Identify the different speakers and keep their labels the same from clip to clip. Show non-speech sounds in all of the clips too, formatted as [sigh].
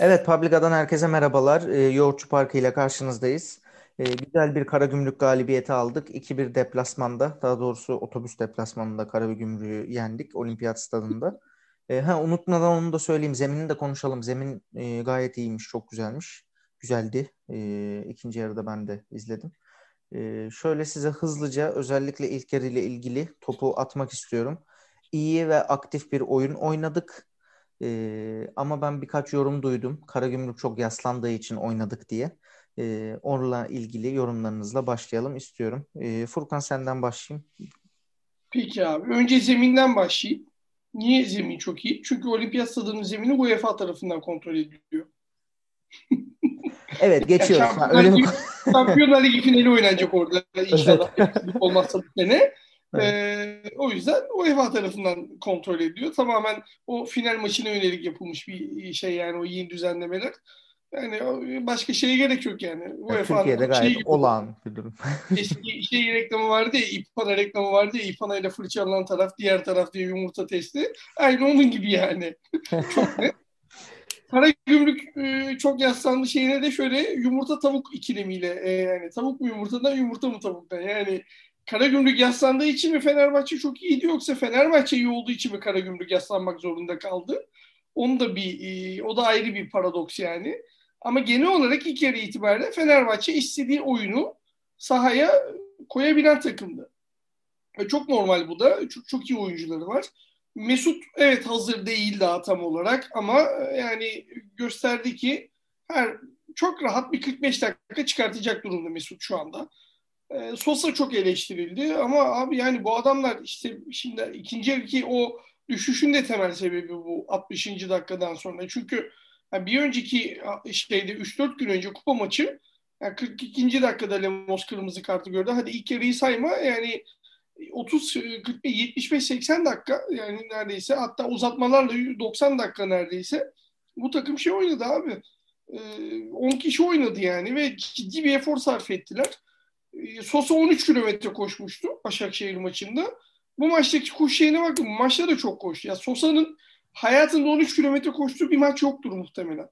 Speaker 1: Evet, Publica'dan herkese merhabalar. E, Yoğurtçu Parkı ile karşınızdayız. E, güzel bir Karagümrük galibiyeti aldık. 2-1 deplasmanda, daha doğrusu otobüs deplasmanında Karagümrük'ü yendik Olimpiyat Stadında. E, ha, unutmadan onu da söyleyeyim, zemini de konuşalım. Zemin e, gayet iyiymiş, çok güzelmiş. Güzeldi. E, ikinci yarıda ben de izledim. E, şöyle size hızlıca özellikle ilk yarı ile ilgili topu atmak istiyorum. İyi ve aktif bir oyun oynadık. Ee, ama ben birkaç yorum duydum. Karagümrük çok yaslandığı için oynadık diye. Ee, onunla ilgili yorumlarınızla başlayalım istiyorum. Ee, Furkan senden başlayayım.
Speaker 2: Peki abi. Önce zeminden başlayayım. Niye zemin çok iyi? Çünkü olimpiyat stadının zemini UEFA tarafından kontrol ediliyor.
Speaker 1: Evet geçiyoruz.
Speaker 2: Şampiyonlar, Öyle mi? Şampiyonlar Ligi finali oynanacak orada inşallah. Evet. olmazsa bu sene. Evet. Ee, o yüzden UEFA tarafından kontrol ediyor. Tamamen o final maçına yönelik yapılmış bir şey yani o yeni düzenlemeler. Yani başka şeye gerek yok yani.
Speaker 1: yani Türkiye'de gayet şey olağan bir durum. [laughs]
Speaker 2: Eski şey reklamı vardı ya, İPANA reklamı vardı ya, İPANA ile fırçalanan taraf, diğer taraf diye yumurta testi. Aynı onun gibi yani. [laughs] çok net. Karagümrük e, çok yaslandı şeyine de şöyle yumurta tavuk ikilemiyle e, yani tavuk mu yumurtadan yumurta mı tavuktan yani Karagümrük yaslandığı için mi Fenerbahçe çok iyiydi yoksa Fenerbahçe iyi olduğu için mi Karagümrük yaslanmak zorunda kaldı? Onu da bir e, o da ayrı bir paradoks yani. Ama genel olarak ilk yarı itibariyle Fenerbahçe istediği oyunu sahaya koyabilen takımdı. Ve çok normal bu da. Çok, çok iyi oyuncuları var. Mesut evet hazır değil daha tam olarak ama e, yani gösterdi ki her çok rahat bir 45 dakika çıkartacak durumda Mesut şu anda. E, Sosa çok eleştirildi ama abi yani bu adamlar işte şimdi ikinci yarıki o düşüşün de temel sebebi bu 60. dakikadan sonra. Çünkü yani bir önceki şeyde 3-4 gün önce kupa maçı yani 42. dakikada Lemos kırmızı kartı gördü. Hadi ilk yarıyı sayma yani 30 45 75 80 dakika yani neredeyse hatta uzatmalarla 90 dakika neredeyse bu takım şey oynadı abi. 10 kişi oynadı yani ve ciddi bir efor sarf ettiler. Ee, Sosa 13 kilometre koşmuştu Başakşehir maçında. Bu maçtaki koşu şeyine bakın. Maçta da çok koştu. Ya Sosa'nın hayatında 13 kilometre koştuğu bir maç yoktur muhtemelen.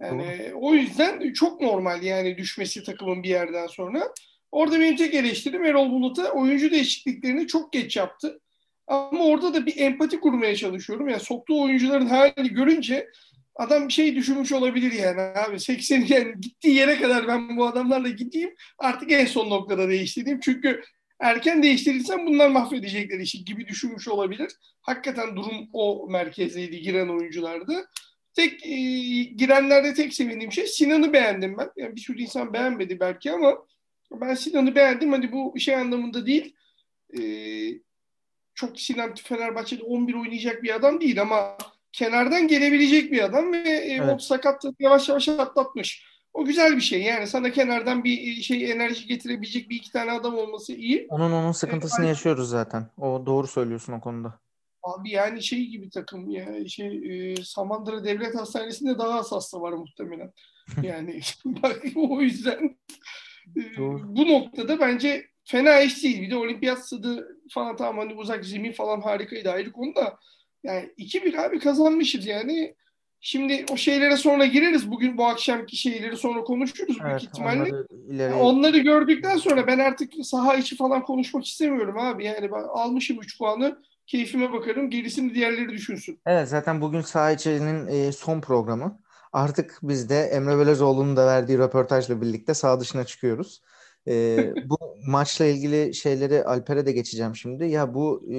Speaker 2: Yani Doğru. o yüzden çok normal yani düşmesi takımın bir yerden sonra. Orada benim tek eleştirim Erol Bulut'a oyuncu değişikliklerini çok geç yaptı. Ama orada da bir empati kurmaya çalışıyorum. Yani soktuğu oyuncuların halini görünce adam şey düşünmüş olabilir yani abi. 80 [laughs] yani gittiği yere kadar ben bu adamlarla gideyim artık en son noktada değiştireyim. Çünkü erken değiştirirsem bunlar mahvedecekler işi gibi düşünmüş olabilir. Hakikaten durum o merkezdeydi giren oyunculardı. Tek e, girenlerde tek sevindiğim şey Sinan'ı beğendim ben. Yani bir sürü insan beğenmedi belki ama ben Sinan'ı beğendim. Hani bu şey anlamında değil. E, çok Sinan Fenerbahçe'de 11 oynayacak bir adam değil ama kenardan gelebilecek bir adam ve e, evet. o sakatlığı yavaş yavaş atlatmış. O güzel bir şey. Yani sana kenardan bir e, şey enerji getirebilecek bir iki tane adam olması iyi.
Speaker 1: Onun onun sıkıntısını ee, yaşıyoruz zaten. O doğru söylüyorsun o konuda.
Speaker 2: Abi yani şey gibi takım ya şey e, Samandıra Devlet Hastanesi'nde daha az hasta var muhtemelen. [laughs] Yani [laughs] bak o yüzden e, bu noktada bence fena iş değil. Bir de olimpiyat stadı falan tamam hani uzak zemin falan harikaydı ayrı konu da yani 2-1 abi kazanmışız yani. Şimdi o şeylere sonra gireriz. Bugün bu akşamki şeyleri sonra konuşuruz evet, büyük ihtimalle. Onları, ileri... onları gördükten sonra ben artık saha içi falan konuşmak istemiyorum abi. Yani ben almışım 3 puanı. Keyfime bakarım. Gerisini diğerleri düşünsün.
Speaker 1: Evet zaten bugün saha içinin e, son programı. Artık biz de Emre Belezoğlu'nun da verdiği röportajla birlikte saha dışına çıkıyoruz. E, bu [laughs] maçla ilgili şeyleri Alper'e de geçeceğim şimdi. Ya bu e,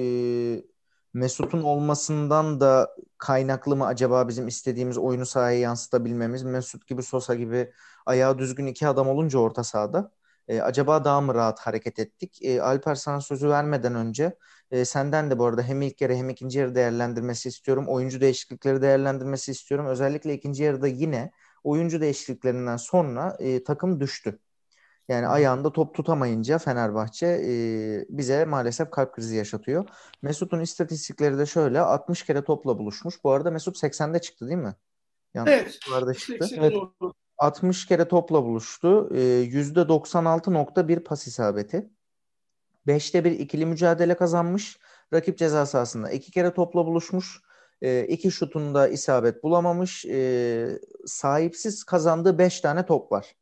Speaker 1: Mesut'un olmasından da kaynaklı mı acaba bizim istediğimiz oyunu sahaya yansıtabilmemiz? Mesut gibi Sosa gibi ayağı düzgün iki adam olunca orta sahada e, acaba daha mı rahat hareket ettik? E, Alper sana sözü vermeden önce e, senden de bu arada hem ilk yarı hem ikinci yarı değerlendirmesi istiyorum. Oyuncu değişiklikleri değerlendirmesi istiyorum. Özellikle ikinci yarıda yine oyuncu değişikliklerinden sonra e, takım düştü. Yani ayağında top tutamayınca Fenerbahçe e, bize maalesef kalp krizi yaşatıyor. Mesut'un istatistikleri de şöyle 60 kere topla buluşmuş. Bu arada Mesut 80'de çıktı değil mi?
Speaker 2: Yanlış evet.
Speaker 1: çıktı. Evet. 60 kere topla buluştu. E, %96.1 pas isabeti. 5'te bir ikili mücadele kazanmış. Rakip ceza sahasında iki kere topla buluşmuş. E, iki şutunda isabet bulamamış. E, sahipsiz kazandığı beş tane top var.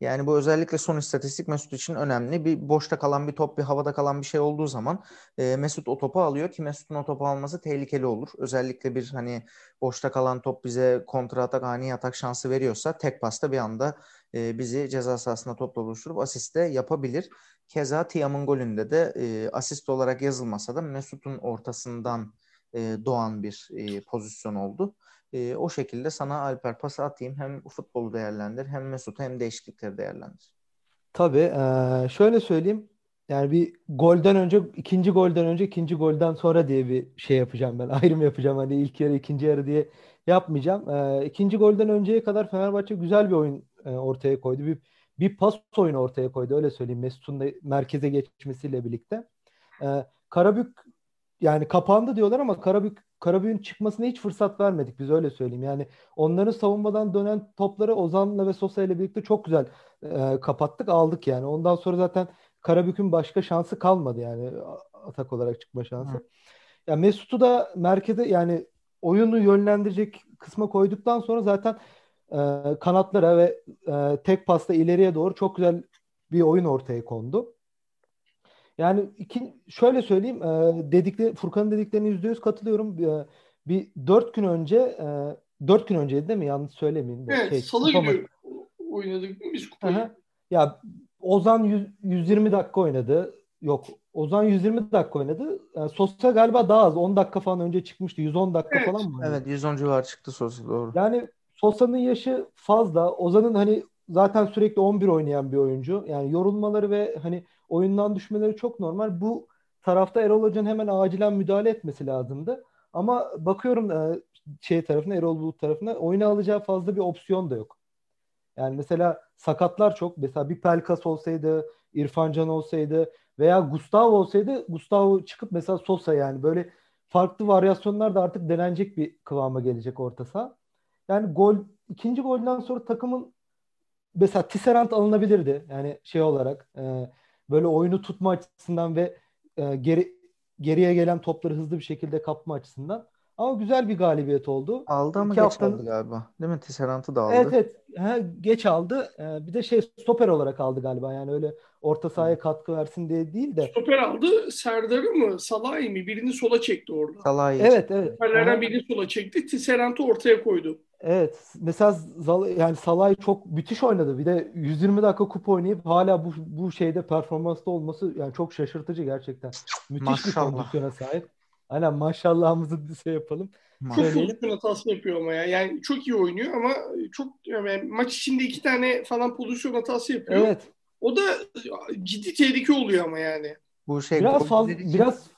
Speaker 1: Yani bu özellikle son istatistik Mesut için önemli. Bir boşta kalan bir top, bir havada kalan bir şey olduğu zaman e, Mesut o topu alıyor ki Mesut'un o topu alması tehlikeli olur. Özellikle bir hani boşta kalan top bize kontra atak, ani atak şansı veriyorsa tek pasta bir anda e, bizi ceza sahasında topla buluşturup asiste yapabilir. Keza Tiam'ın golünde de e, asist olarak yazılmasa da Mesut'un ortasından e, doğan bir e, pozisyon oldu. E, o şekilde sana Alper pası atayım. Hem futbolu değerlendir hem Mesut hem değişiklikleri değerlendir.
Speaker 3: Tabii. E, şöyle söyleyeyim. Yani bir golden önce, ikinci golden önce, ikinci golden sonra diye bir şey yapacağım ben. [laughs] Ayrım yapacağım. Hani ilk yarı, ikinci yarı diye yapmayacağım. E, ikinci golden önceye kadar Fenerbahçe güzel bir oyun e, ortaya koydu. Bir, bir pas oyunu ortaya koydu. Öyle söyleyeyim. Mesut'un da merkeze geçmesiyle birlikte. E, Karabük yani kapandı diyorlar ama Karabük Karabük'ün çıkmasına hiç fırsat vermedik biz öyle söyleyeyim. Yani onların savunmadan dönen topları Ozan'la ve Sosa ile birlikte çok güzel e, kapattık aldık yani. Ondan sonra zaten Karabük'ün başka şansı kalmadı yani atak olarak çıkma şansı. Hı. Ya Mesut'u da merkeze yani oyunu yönlendirecek kısma koyduktan sonra zaten e, kanatlara ve e, tek pasta ileriye doğru çok güzel bir oyun ortaya kondu. Yani iki, şöyle söyleyeyim, e, dedikleri Furkan'ın dediklerine yüzde yüz katılıyorum. E, bir dört gün önce, e, dört gün önceydi değil mi? Yanlış söylemeyeyim.
Speaker 2: De. Evet, şey, salı günü oynadık biz kupayı. Aha.
Speaker 3: Ya Ozan 100, 120 dakika oynadı. Yok, Ozan 120 dakika oynadı. Yani Sosa galiba daha az. 10 dakika falan önce çıkmıştı. 110 dakika
Speaker 1: evet.
Speaker 3: falan mı?
Speaker 1: Evet, 110 civar çıktı Sosa doğru.
Speaker 3: Yani Sosa'nın yaşı fazla. Ozan'ın hani zaten sürekli 11 oynayan bir oyuncu. Yani yorulmaları ve hani oyundan düşmeleri çok normal. Bu tarafta Erol Hoca'nın hemen acilen müdahale etmesi lazımdı. Ama bakıyorum e, şey tarafına Erol Bulut tarafına oyuna alacağı fazla bir opsiyon da yok. Yani mesela sakatlar çok. Mesela bir Pelkas olsaydı, İrfan Can olsaydı veya Gustavo olsaydı Gustavo çıkıp mesela Sosa yani böyle farklı varyasyonlar da artık denenecek bir kıvama gelecek orta saha. Yani gol ikinci golden sonra takımın mesela Tisserand alınabilirdi. Yani şey olarak e, böyle oyunu tutma açısından ve e, geri geriye gelen topları hızlı bir şekilde kapma açısından. Ama güzel bir galibiyet oldu.
Speaker 1: Aldı ama İki geç haftanın... aldı galiba. Değil mi? Tisserant'ı da aldı.
Speaker 3: Evet evet. Ha, geç aldı. Ee, bir de şey stoper olarak aldı galiba. Yani öyle orta sahaya katkı versin diye değil de.
Speaker 2: Stoper aldı. Serdar'ı mı? Salah'ı mı? Birini sola çekti orada.
Speaker 3: Salah'ı. Evet evet.
Speaker 2: Stoperlerden birini sola çekti. Tisserant'ı ortaya koydu.
Speaker 3: Evet. Mesela yani Salay çok müthiş oynadı. Bir de 120 dakika kupa oynayıp hala bu bu şeyde performansta olması yani çok şaşırtıcı gerçekten. Müthiş Maşallah. bir kondisyona sahip. Aynen maşallahımızı [laughs] şey yapalım.
Speaker 2: Çok hatası yapıyor ama ya. Yani çok iyi oynuyor ama çok yani maç içinde iki tane falan pozisyon hatası yapıyor. Evet. O da ciddi tehlike oluyor ama yani.
Speaker 3: Bu şey biraz fazla biraz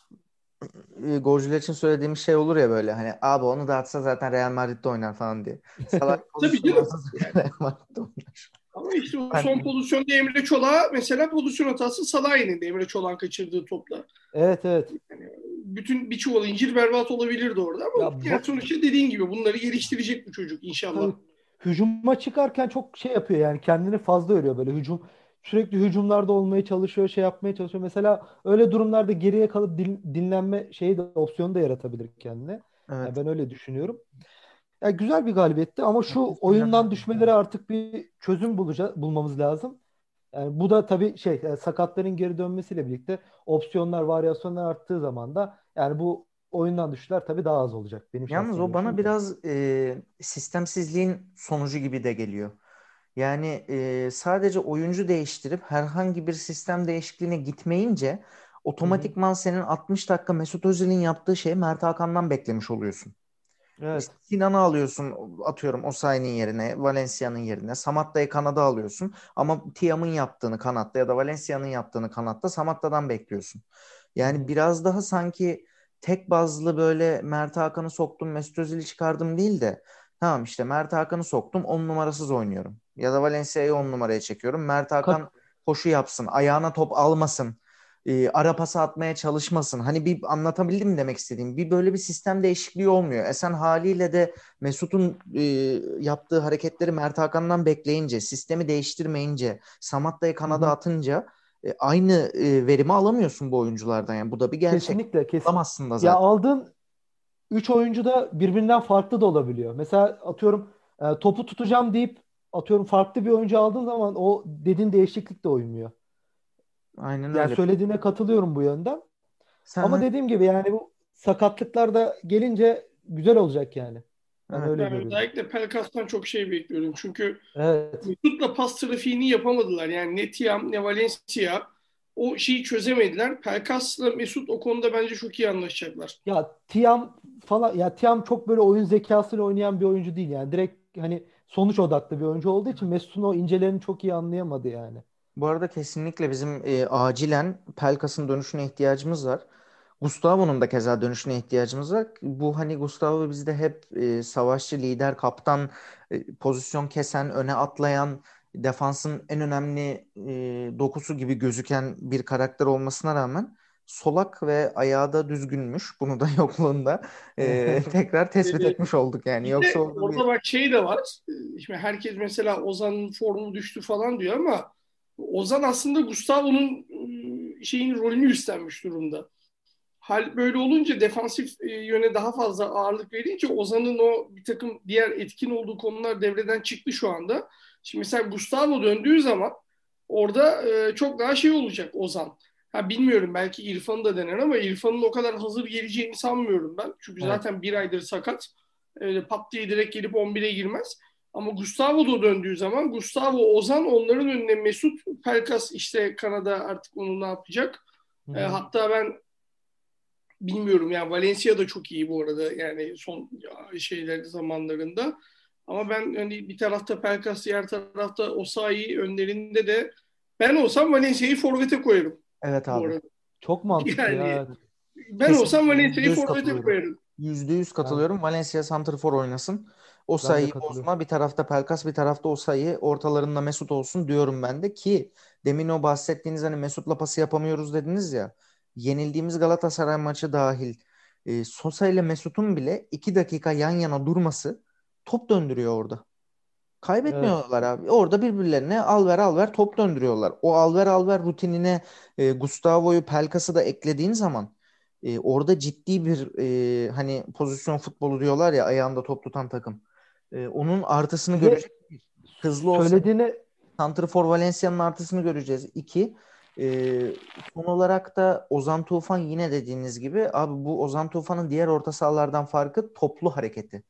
Speaker 1: golcüler için söylediğimiz şey olur ya böyle hani abi onu da atsa zaten Real Madrid'de oynar falan diye.
Speaker 2: Salak [laughs] Tabii canım. [laughs] Real Madrid'de oynar. Ama işte o son pozisyonda Emre Çolak'a mesela pozisyon hatası Salah'ın Emre Çolak'ın kaçırdığı topla.
Speaker 3: Evet evet. Yani
Speaker 2: bütün bir çuval incir berbat olabilirdi orada ama ya, yani sonuçta dediğin gibi bunları geliştirecek bu çocuk inşallah. Tabii,
Speaker 3: hücuma çıkarken çok şey yapıyor yani kendini fazla örüyor böyle hücum sürekli hücumlarda olmaya çalışıyor, şey yapmaya çalışıyor. Mesela öyle durumlarda geriye kalıp din, dinlenme şeyi de opsiyonu da yaratabilir kendine. Evet. Yani ben öyle düşünüyorum. Yani güzel bir galibiyetti ama şu oyundan düşmeleri artık bir çözüm bulacağız, bulmamız lazım. Yani bu da tabii şey yani sakatların geri dönmesiyle birlikte opsiyonlar, varyasyonlar arttığı zaman da yani bu oyundan düşüşler tabii daha az olacak.
Speaker 1: Benim Yalnız o bana biraz e, sistemsizliğin sonucu gibi de geliyor. Yani e, sadece oyuncu değiştirip herhangi bir sistem değişikliğine gitmeyince otomatikman senin 60 dakika Mesut Özil'in yaptığı şeyi Mert Hakan'dan beklemiş oluyorsun. Evet. Sinan'ı alıyorsun atıyorum Osayi'nin yerine, Valencia'nın yerine. Samatta'yı kanada alıyorsun. Ama Tiam'ın yaptığını kanatta ya da Valencia'nın yaptığını kanatta Samatta'dan bekliyorsun. Yani biraz daha sanki tek bazlı böyle Mert Hakan'ı soktum, Mesut Özil'i çıkardım değil de tamam işte Mert Hakan'ı soktum 10 numarasız oynuyorum. Ya da Valencia'yı 10 numaraya çekiyorum. Mert Hakan koşu yapsın, ayağına top almasın e, ara pası atmaya çalışmasın. Hani bir anlatabildim mi demek istediğim? Bir böyle bir sistem değişikliği olmuyor. Esen haliyle de Mesut'un e, yaptığı hareketleri Mert Hakan'dan bekleyince, sistemi değiştirmeyince, Samatta'yı kanada Hı-hı. atınca e, aynı e, verimi alamıyorsun bu oyunculardan. Yani bu da bir gerçek.
Speaker 3: Kesinlikle. Kesin.
Speaker 1: Alamazsın da
Speaker 3: zaten. Ya aldığın üç oyuncu da birbirinden farklı da olabiliyor. Mesela atıyorum e, topu tutacağım deyip atıyorum farklı bir oyuncu aldığın zaman o dediğin değişiklik de uymuyor.
Speaker 1: Aynen
Speaker 3: Yani
Speaker 1: öyle.
Speaker 3: söylediğine katılıyorum bu yönden.
Speaker 1: Sen
Speaker 3: Ama dediğim gibi yani bu sakatlıklar da gelince güzel olacak yani. Ben
Speaker 1: Evet.
Speaker 3: öyle
Speaker 2: Ben
Speaker 3: görüyorum.
Speaker 2: özellikle Pelkas'tan çok şey bekliyorum. Çünkü
Speaker 3: Evet.
Speaker 2: Mesut'la pas trafiğini yapamadılar. Yani ne Tiam ne Valencia o şeyi çözemediler. Pelkas'la Mesut o konuda bence çok iyi anlaşacaklar.
Speaker 3: Ya Tiam falan ya Tiam çok böyle oyun zekasıyla oynayan bir oyuncu değil yani. Direkt hani sonuç odaklı bir oyuncu olduğu için Mesut'un o incelerini çok iyi anlayamadı yani.
Speaker 1: Bu arada kesinlikle bizim e, acilen Pelkas'ın dönüşüne ihtiyacımız var. Gustavo'nun da keza dönüşüne ihtiyacımız var. Bu hani Gustavo bizde hep e, savaşçı, lider, kaptan, e, pozisyon kesen, öne atlayan, defansın en önemli e, dokusu gibi gözüken bir karakter olmasına rağmen solak ve ayağı da düzgünmüş. Bunu da [laughs] yokluğunda e, [laughs] tekrar tespit
Speaker 2: Evet.
Speaker 1: etmiş olduk yani. Yoksa orada bir-
Speaker 2: bak şey de var. Ee, Şimdi herkes mesela Ozan'ın formu düştü falan diyor ama Ozan aslında Gustavo'nun şeyin rolünü üstlenmiş durumda. Hal böyle olunca defansif yöne daha fazla ağırlık verince Ozan'ın o bir takım diğer etkin olduğu konular devreden çıktı şu anda. Şimdi mesela Gustavo döndüğü zaman orada çok daha şey olacak Ozan. Ha bilmiyorum belki İrfan'ı da dener ama İrfan'ın o kadar hazır geleceğini sanmıyorum ben. Çünkü
Speaker 3: Evet.
Speaker 2: zaten bir aydır sakat. Öyle pat diye direkt gelip 11'e girmez. Ama Gustavo da döndüğü zaman Gustavo, Ozan onların önüne Mesut, Pelkas işte Kanada artık onu ne yapacak?
Speaker 3: Hı.
Speaker 2: E, hatta ben bilmiyorum yani Valencia da çok iyi bu arada yani son şeyler zamanlarında. Ama ben hani bir tarafta Pelkas, diğer tarafta Osayi önlerinde de ben olsam Valencia'yı forvete koyarım
Speaker 1: Evet abi.
Speaker 3: Çok mantıklı
Speaker 2: Yani-
Speaker 3: ya.
Speaker 2: Ben
Speaker 1: Kesinlikle,
Speaker 2: olsam Valencia'yı forvete
Speaker 1: katılıyorum.
Speaker 2: koyarım.
Speaker 1: Yüzde yüz katılıyorum. Valencia santrfor oynasın. O sayıyı bozma. Bir tarafta Pelkas, bir tarafta o sayı. Ortalarında Mesut olsun diyorum ben de ki demin o bahsettiğiniz hani Mesut'la pası yapamıyoruz dediniz ya. Yenildiğimiz Galatasaray maçı dahil e, Sosa ile Mesut'un bile iki dakika yan yana durması top döndürüyor orada. Kaybetmiyorlar abi. Orada birbirlerine alver alver top döndürüyorlar. O alver alver rutinine e, Gustavo'yu, Pelkas'ı da eklediğin zaman e, orada ciddi bir e, hani pozisyon futbolu diyorlar ya ayağında top tutan takım. E, onun artısını
Speaker 3: de
Speaker 1: görecek. Hızlı olsa
Speaker 3: Söylediğine
Speaker 1: Santrfor Valencia'nın artısını göreceğiz. İki, e, son olarak da Ozan Tufan yine dediğiniz gibi abi bu Ozan Tufan'ın diğer orta sahalardan farkı toplu hareketi.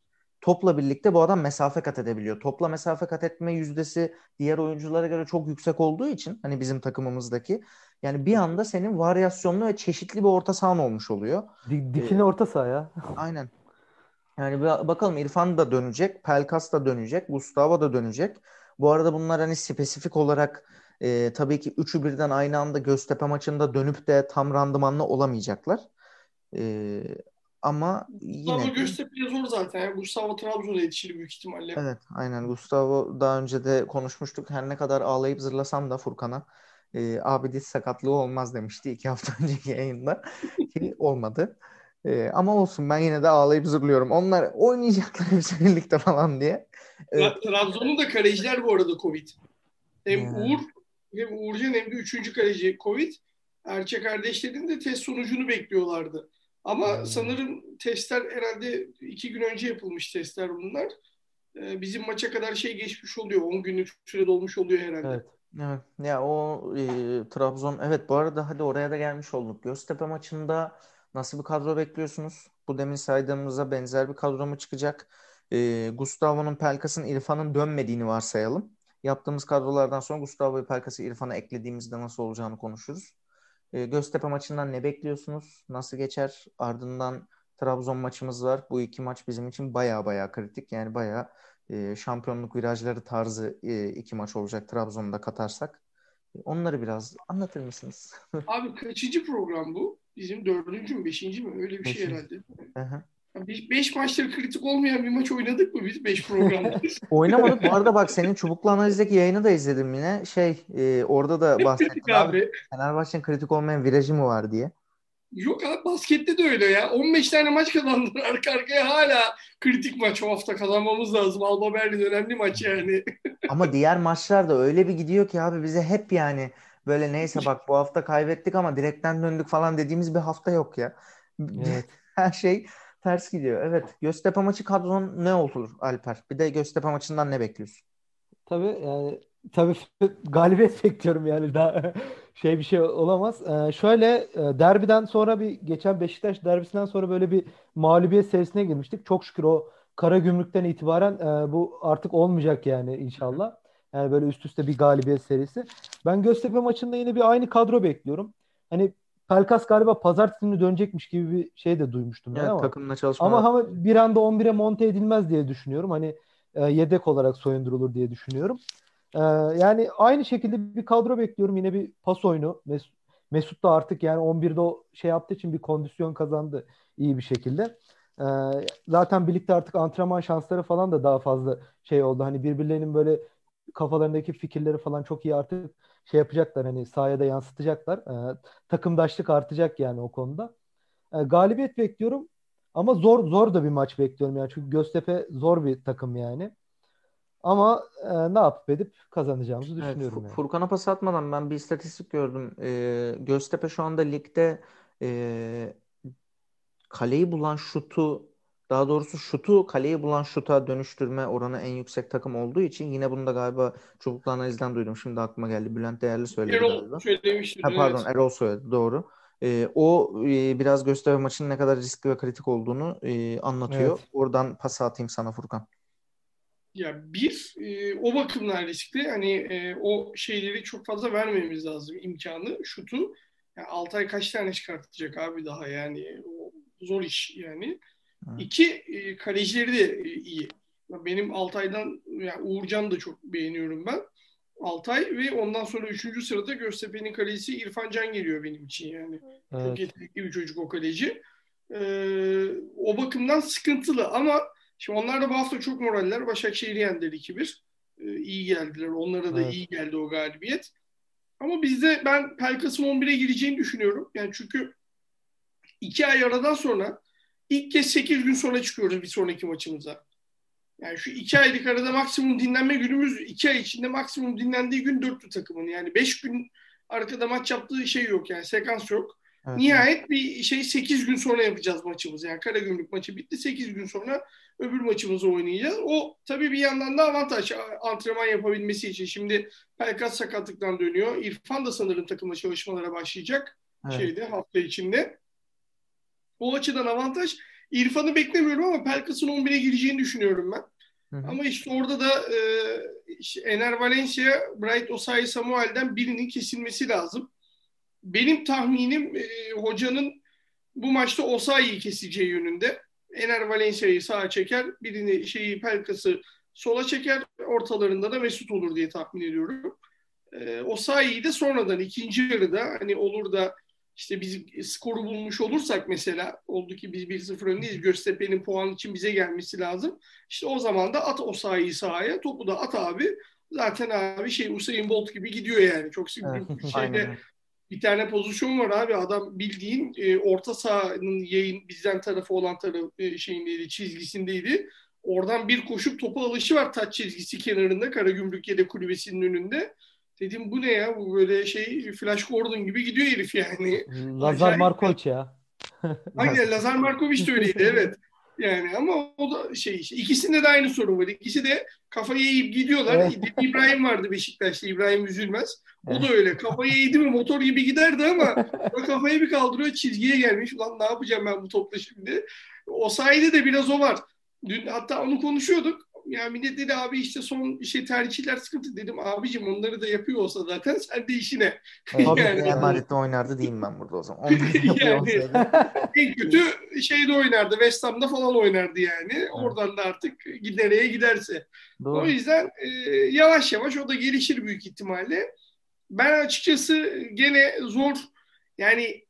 Speaker 1: Topla birlikte bu adam mesafe kat edebiliyor. Topla mesafe kat etme yüzdesi diğer oyunculara göre çok yüksek olduğu için hani bizim takımımızdaki yani bir anda senin varyasyonlu ve çeşitli bir orta sahan olmuş oluyor.
Speaker 3: di- dikine orta saha ya.
Speaker 1: Aynen. Yani bakalım İrfan da dönecek, Pelkas da dönecek, Gustavo da dönecek. Bu arada bunlar hani spesifik olarak e, tabii ki üçü birden aynı anda Göztepe maçında dönüp de tam randımanlı olamayacaklar. E, ama yine
Speaker 2: Gustavo
Speaker 1: de-
Speaker 2: Göztepe'ye zor zaten. Yani Gustavo Trabzon'a yetişir büyük ihtimalle.
Speaker 1: Evet, aynen. Gustavo daha önce de konuşmuştuk. Her ne kadar ağlayıp zırlasam da Furkan'a e, abi diz sakatlığı olmaz demişti iki hafta [laughs] önceki yayında ki olmadı. E, ama olsun ben yine de ağlayıp zırlıyorum. Onlar oynayacaklar hepsi [laughs] birlikte falan diye. Evet.
Speaker 2: Tra- Trabzon'un da kaleciler bu arada Covid. Hem
Speaker 1: Hmm.
Speaker 2: Uğur hem Uğurcan hem de üçüncü kaleci Covid. Erçe kardeşlerin de test sonucunu bekliyorlardı. Ama
Speaker 3: Hmm.
Speaker 2: sanırım testler herhalde iki gün önce yapılmış testler bunlar. Ee, bizim maça kadar şey geçmiş oluyor. 10 günlük süre dolmuş oluyor herhalde.
Speaker 3: Evet.
Speaker 1: Evet. Ya o e, Trabzon evet bu arada hadi oraya da gelmiş olduk. Göztepe maçında nasıl bir kadro bekliyorsunuz? Bu demin saydığımıza benzer bir kadro mu çıkacak? E, Gustavo'nun, Pelkas'ın, İrfan'ın dönmediğini varsayalım. Yaptığımız kadrolardan sonra Gustavo'yu, Pelkas'ı, İrfan'a eklediğimizde nasıl olacağını konuşuruz. E, Göztepe maçından ne bekliyorsunuz? Nasıl geçer? Ardından Trabzon maçımız var. Bu iki maç bizim için baya baya kritik. Yani baya e, şampiyonluk virajları tarzı e, iki maç olacak Trabzon'da katarsak. Onları biraz anlatır mısınız? [laughs]
Speaker 2: Abi kaçıncı program bu? Bizim dördüncü mü, beşinci mi? Öyle bir şey
Speaker 1: Beşinci.
Speaker 2: herhalde.
Speaker 1: Hı hı.
Speaker 2: Beş, beş maçtır kritik olmayan bir maç oynadık mı biz? Beş programda. [laughs]
Speaker 1: Oynamadık. Bu arada bak senin Çubuklu Analiz'deki yayını da izledim yine. Şey e, orada da bahsettin
Speaker 2: Kritik
Speaker 1: abi.
Speaker 2: abi.
Speaker 1: Fenerbahçe'nin kritik olmayan virajı mı var diye.
Speaker 2: Yok abi baskette de öyle ya. 15 tane maç kazandılar arka arkaya hala kritik maç o hafta kazanmamız lazım. Alba Berlin önemli maç yani. [laughs]
Speaker 1: Ama diğer maçlar da öyle bir gidiyor ki abi bize hep yani böyle neyse bak bu hafta kaybettik ama direkten döndük falan dediğimiz bir hafta yok ya.
Speaker 3: Evet. [laughs]
Speaker 1: Her şey Ters gidiyor. Evet. Göztepe maçı kadron ne olur Alper? Bir de Göztepe maçından ne bekliyorsun?
Speaker 3: Tabii yani tabii galibiyet [laughs] bekliyorum yani daha [laughs] şey bir şey olamaz. Ee, şöyle e, derbiden sonra bir geçen Beşiktaş derbisinden sonra böyle bir mağlubiyet serisine girmiştik. Çok şükür o Kara Gümrük'ten itibaren e, bu artık olmayacak yani inşallah. Yani böyle üst üste bir galibiyet serisi. Ben Göztepe maçında yine bir aynı kadro bekliyorum. Hani Pelkas galiba pazartesi günü dönecekmiş gibi bir şey de duymuştum ben
Speaker 1: Evet,
Speaker 3: ama.
Speaker 1: takımla çalışmalar.
Speaker 3: Ama ama bir anda 11'e monte edilmez diye düşünüyorum. Hani e, yedek olarak soyundurulur diye düşünüyorum. E, yani aynı şekilde bir kadro bekliyorum. Yine bir pas oyunu. Mes- Mesut da artık yani 11'de o şey yaptığı için bir kondisyon kazandı iyi bir şekilde. E, zaten birlikte artık antrenman şansları falan da daha fazla şey oldu. Hani birbirlerinin böyle kafalarındaki fikirleri falan çok iyi artık şey yapacaklar. Hani sahaya da yansıtacaklar. E, takımdaşlık artacak yani o konuda. E, galibiyet bekliyorum. Ama zor zor da bir maç bekliyorum yani. Çünkü Göztepe zor bir takım yani. Ama e, ne yapıp edip kazanacağımızı
Speaker 1: Evet,
Speaker 3: düşünüyorum
Speaker 1: Fu-
Speaker 3: yani.
Speaker 1: Furkan'a pas atmadan ben bir istatistik gördüm. Ee, Göztepe şu anda ligde e, kaleyi bulan şutu daha doğrusu şutu kaleyi bulan şuta dönüştürme oranı en yüksek takım olduğu için yine bunu da galiba çubuklu analizden duydum. Şimdi aklıma geldi. Bülent Değerli söyledi
Speaker 2: Erol
Speaker 1: galiba.
Speaker 2: söylemiştir.
Speaker 1: Ha, pardon
Speaker 2: evet.
Speaker 1: Erol söyledi doğru. Ee, o e, biraz Göztepe maçının ne kadar riskli ve kritik olduğunu e, anlatıyor.
Speaker 3: Evet.
Speaker 1: Oradan pas atayım sana Furkan.
Speaker 2: Ya bir e, o bakımdan riskli. Hani e, o şeyleri çok fazla vermemiz lazım imkanı, şutu. Yani Altay kaç tane çıkartacak abi daha yani o zor iş yani. İki e, kalecileri de e, iyi. Benim Altay'dan yani Uğurcan'ı da çok beğeniyorum ben. Altay ve ondan sonra üçüncü sırada Göztepe'nin kalecisi İrfan Can geliyor benim için yani. Çok
Speaker 3: Evet.
Speaker 2: yetenekli bir çocuk o kaleci. Ee, o bakımdan sıkıntılı ama şimdi onlar da bu hafta çok moraller. Başakşehir'i yendiler 2-1. Ee, iyi geldiler. Onlara da
Speaker 3: Evet.
Speaker 2: iyi geldi o galibiyet. Ama bizde ben Pelkas'ın 11'e gireceğini düşünüyorum. Yani çünkü iki ay aradan sonra ilk kez 8 gün sonra çıkıyoruz bir sonraki maçımıza. Yani şu iki aylık arada maksimum dinlenme günümüz iki ay içinde maksimum dinlendiği gün dörtlü takımın. Yani beş gün arkada maç yaptığı şey yok yani sekans yok.
Speaker 1: Evet,
Speaker 2: Nihayet bir şey 8 gün sonra yapacağız maçımızı. Yani Karagümrük maçı bitti. 8 gün sonra öbür maçımızı oynayacağız. O tabii bir yandan da avantaj antrenman yapabilmesi için. Şimdi Pelkas sakatlıktan dönüyor. İrfan da sanırım takımla çalışmalara başlayacak
Speaker 1: evet.
Speaker 2: şeyde hafta içinde. O açıdan avantaj. İrfan'ı beklemiyorum ama Pelkas'ın 11'e gireceğini düşünüyorum ben.
Speaker 1: Hı hı.
Speaker 2: Ama işte orada da e, işte Ener Valencia, Bright Osayi Samuel'den birinin kesilmesi lazım. Benim tahminim e, hocanın bu maçta Osayi'yi keseceği yönünde. Ener Valencia'yı sağa çeker, birini şeyi Pelkas'ı sola çeker, ortalarında da Mesut olur diye tahmin ediyorum. E, Osayi'yi de sonradan ikinci yarıda hani olur da işte biz skoru bulmuş olursak mesela oldu ki biz 1-0 öndeyiz. Göztepe'nin puan için bize gelmesi lazım. İşte o zaman da at o sahayı sahaya. Topu da at abi. Zaten abi şey Usain Bolt gibi gidiyor yani. Çok [laughs]
Speaker 1: Evet,
Speaker 2: bir şeyde bir tane pozisyon var abi. Adam bildiğin e, orta sahanın yayın bizden tarafı olan taraf e, şeyindeydi, çizgisindeydi. Oradan bir koşup topu alışı var taç çizgisi kenarında Karagümrük yedek kulübesinin önünde. Dedim bu ne ya? Bu böyle şey Flash Gordon gibi gidiyor herif yani. [laughs]
Speaker 3: Lazar. Markovic ya. [laughs]
Speaker 2: Aynen Lazar Markovic de öyleydi [laughs] evet. Yani ama o da şey işte ikisinde de aynı sorun var. İkisi de kafayı eğip gidiyorlar.
Speaker 3: Evet.
Speaker 2: İbrahim vardı Beşiktaş'ta İbrahim Üzülmez. O da öyle. Kafayı eğdi mi motor gibi giderdi ama o kafayı bir kaldırıyor çizgiye gelmiş. Ulan ne yapacağım ben bu topla şimdi? O sayede de biraz o var. Dün hatta onu konuşuyorduk. Yani millet dedi abi işte son şey tercihler sıkıntı dedim. Abicim onları da yapıyor olsa zaten sen de işine.
Speaker 1: Evet. [laughs]
Speaker 2: Yani-
Speaker 1: Emanette oynardı diyeyim ben burada o zaman. [laughs]
Speaker 2: Yani- [laughs] en kötü şeyde oynardı. West Ham'da falan oynardı yani. Oradan da artık nereye giderse. O
Speaker 1: Doğru.
Speaker 2: yüzden e, yavaş yavaş o da gelişir büyük ihtimalle. Ben açıkçası gene zor yani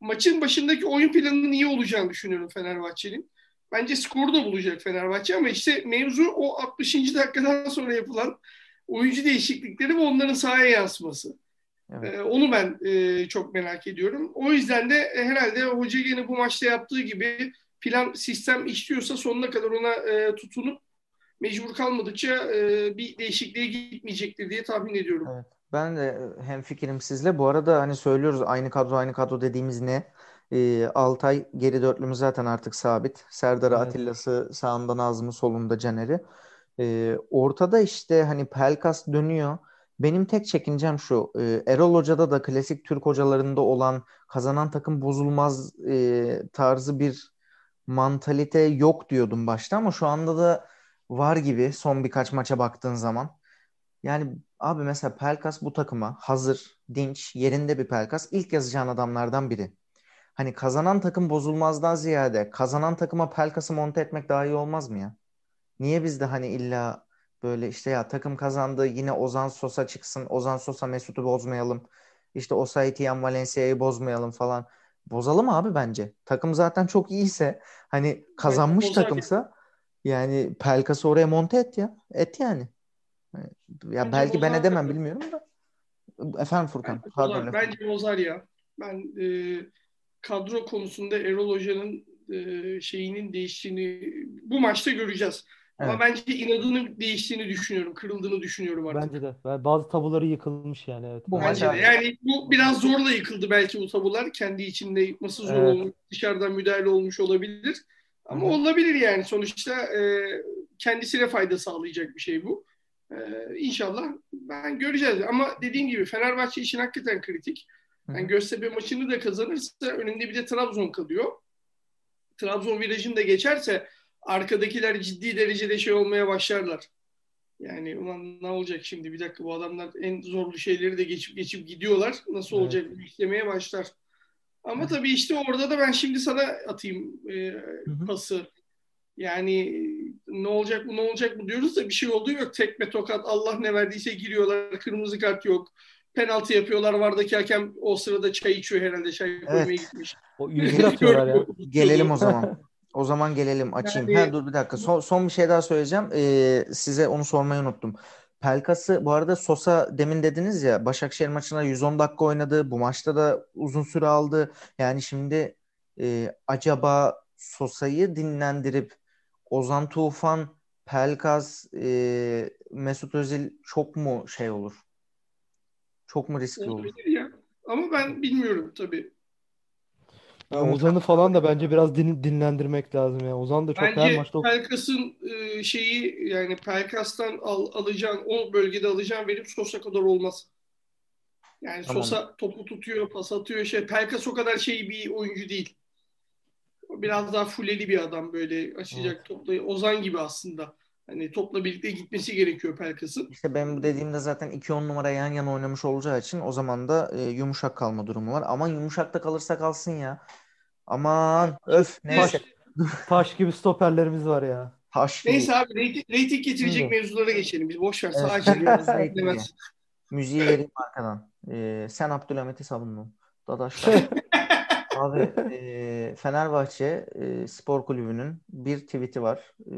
Speaker 2: maçın başındaki oyun planının iyi olacağını düşünüyorum Fenerbahçe'nin. Bence skoru da bulacak Fenerbahçe ama işte mevzu o 60. dakikadan sonra yapılan oyuncu değişiklikleri ve onların sahaya yansıması.
Speaker 1: Evet.
Speaker 2: Ee, onu ben e, çok merak ediyorum. O yüzden de e, herhalde hoca gene bu maçta yaptığı gibi plan sistem işliyorsa sonuna kadar ona e, tutunup mecbur kalmadıkça e, bir değişikliğe gitmeyecektir diye tahmin ediyorum.
Speaker 1: Evet. Ben de hem fikrim sizle. Bu arada hani söylüyoruz aynı kadro aynı kadro dediğimiz ne? E, Altay geri dörtlümüz zaten artık sabit. Serdar'ı
Speaker 3: Evet.
Speaker 1: Atilla'sı sağında Nazım'ı solunda Caner'i. E, ortada işte hani Pelkas dönüyor. Benim tek çekincem şu. e, Erol Hoca'da da klasik Türk hocalarında olan kazanan takım bozulmaz e, tarzı bir mantalite yok diyordum başta ama şu anda da var gibi son birkaç maça baktığın zaman. Yani abi mesela Pelkas bu takıma hazır, dinç, yerinde bir Pelkas ilk yazacağın adamlardan biri. Hani kazanan takım bozulmazdan ziyade kazanan takıma Pelkas'ı monte etmek daha iyi olmaz mı ya? Niye biz de hani illa böyle işte ya takım kazandı yine Ozan Sosa çıksın. Ozan Sosa Mesut'u bozmayalım. İşte Osayi Tiyan Valencia'yı bozmayalım falan. Bozalım abi bence. Takım zaten çok iyiyse hani kazanmış
Speaker 2: bozar.
Speaker 1: takımsa yani Pelkas'ı oraya monte et ya. Et yani. Ya
Speaker 2: Bence
Speaker 1: belki ben edemem
Speaker 2: tabii.
Speaker 1: bilmiyorum da. Efendim Furkan.
Speaker 2: Bence
Speaker 1: Pardon
Speaker 2: bozar, bence bozar ya. Ben e, kadro konusunda Erol Hoca'nın e, şeyinin değiştiğini bu maçta göreceğiz. Ama
Speaker 1: Evet.
Speaker 2: bence inadının değiştiğini düşünüyorum. Kırıldığını düşünüyorum artık.
Speaker 3: Bence de. Ben- Bazı tabuları yıkılmış yani evet.
Speaker 1: Bu
Speaker 2: Bence de. Yani bu biraz zorla yıkıldı belki bu tabular. Kendi içinde yıkması zor
Speaker 3: Evet.
Speaker 2: olmuş. Dışarıdan müdahale olmuş olabilir. Ama
Speaker 1: hı.
Speaker 2: olabilir yani. Sonuçta e, kendisine fayda sağlayacak bir şey bu. E, inşallah ben göreceğiz. Ama dediğim gibi Fenerbahçe için hakikaten kritik. Yani Göztepe maçını da kazanırsa önünde bir de Trabzon kalıyor. Trabzon virajını da geçerse arkadakiler ciddi derecede şey olmaya başlarlar. Yani ulan ne olacak şimdi bir dakika bu adamlar en zorlu şeyleri de geçip geçip gidiyorlar. Nasıl
Speaker 3: Evet.
Speaker 2: olacak istemeye başlar. Ama tabii işte orada da ben şimdi sana atayım e,
Speaker 1: hı.
Speaker 2: pası. Yani ne olacak bu ne olacak bu diyoruz da bir şey olduğu yok. Tekme tokat Allah ne verdiyse giriyorlar. Kırmızı kart yok. Penaltı yapıyorlar. Vardaki hakem o sırada çay içiyor herhalde. Çay koymaya gitmiş.
Speaker 3: O 101 atıyorlar ya.
Speaker 1: Gelelim o [laughs] zaman. O zaman gelelim açayım.
Speaker 2: Yani-
Speaker 1: Ha, dur bir dakika. Son, son bir şey daha söyleyeceğim. Ee, size onu sormayı unuttum. Pelkas'ı bu arada Sosa demin dediniz ya Başakşehir maçına 110 dakika oynadı. Bu maçta da uzun süre aldı. Yani şimdi e, acaba Sosa'yı dinlendirip Ozan Tufan, Pelkas, e, Mesut Özil çok mu şey olur? Çok mu riskli olur?
Speaker 2: Olabilir ya. Ama ben bilmiyorum tabii.
Speaker 3: Ya Ozan'ı falan da bence biraz din- dinlendirmek lazım ya. Ozan da çok her
Speaker 2: Bence
Speaker 3: maçta
Speaker 2: Pelkas'ın e, şeyi yani Pelkas'tan al, alacağın o bölgede alacağın verim Sosa kadar olmaz. Yani
Speaker 1: Tamam.
Speaker 2: Sosa topu tutuyor, pas atıyor. Şey, Pelkas o kadar şey bir oyuncu değil. Biraz daha fuleli bir adam böyle açacak topla. Ozan gibi aslında. Hani topla birlikte gitmesi gerekiyor Pelkas'ın.
Speaker 1: İşte benim bu dediğimde zaten 2-10 numara yan yana oynamış olacağı için o zaman da e, yumuşak kalma durumu var. Aman yumuşak da kalırsa kalsın ya. Aman öf neyse.
Speaker 3: taş gibi stoperlerimiz var ya.
Speaker 1: Taş gibi.
Speaker 2: Neyse abi reyting, reyting getirecek
Speaker 3: Şimdi.
Speaker 2: mevzulara geçelim. Biz boş ver.
Speaker 1: Evet,
Speaker 2: demez. [laughs]
Speaker 1: Müziği vereyim arkadan. E, sen Abdülhamit'i savundun. Dadaşlar. [laughs] Abi [laughs] e, Fenerbahçe e, Spor Kulübü'nün bir tweet'i var. E,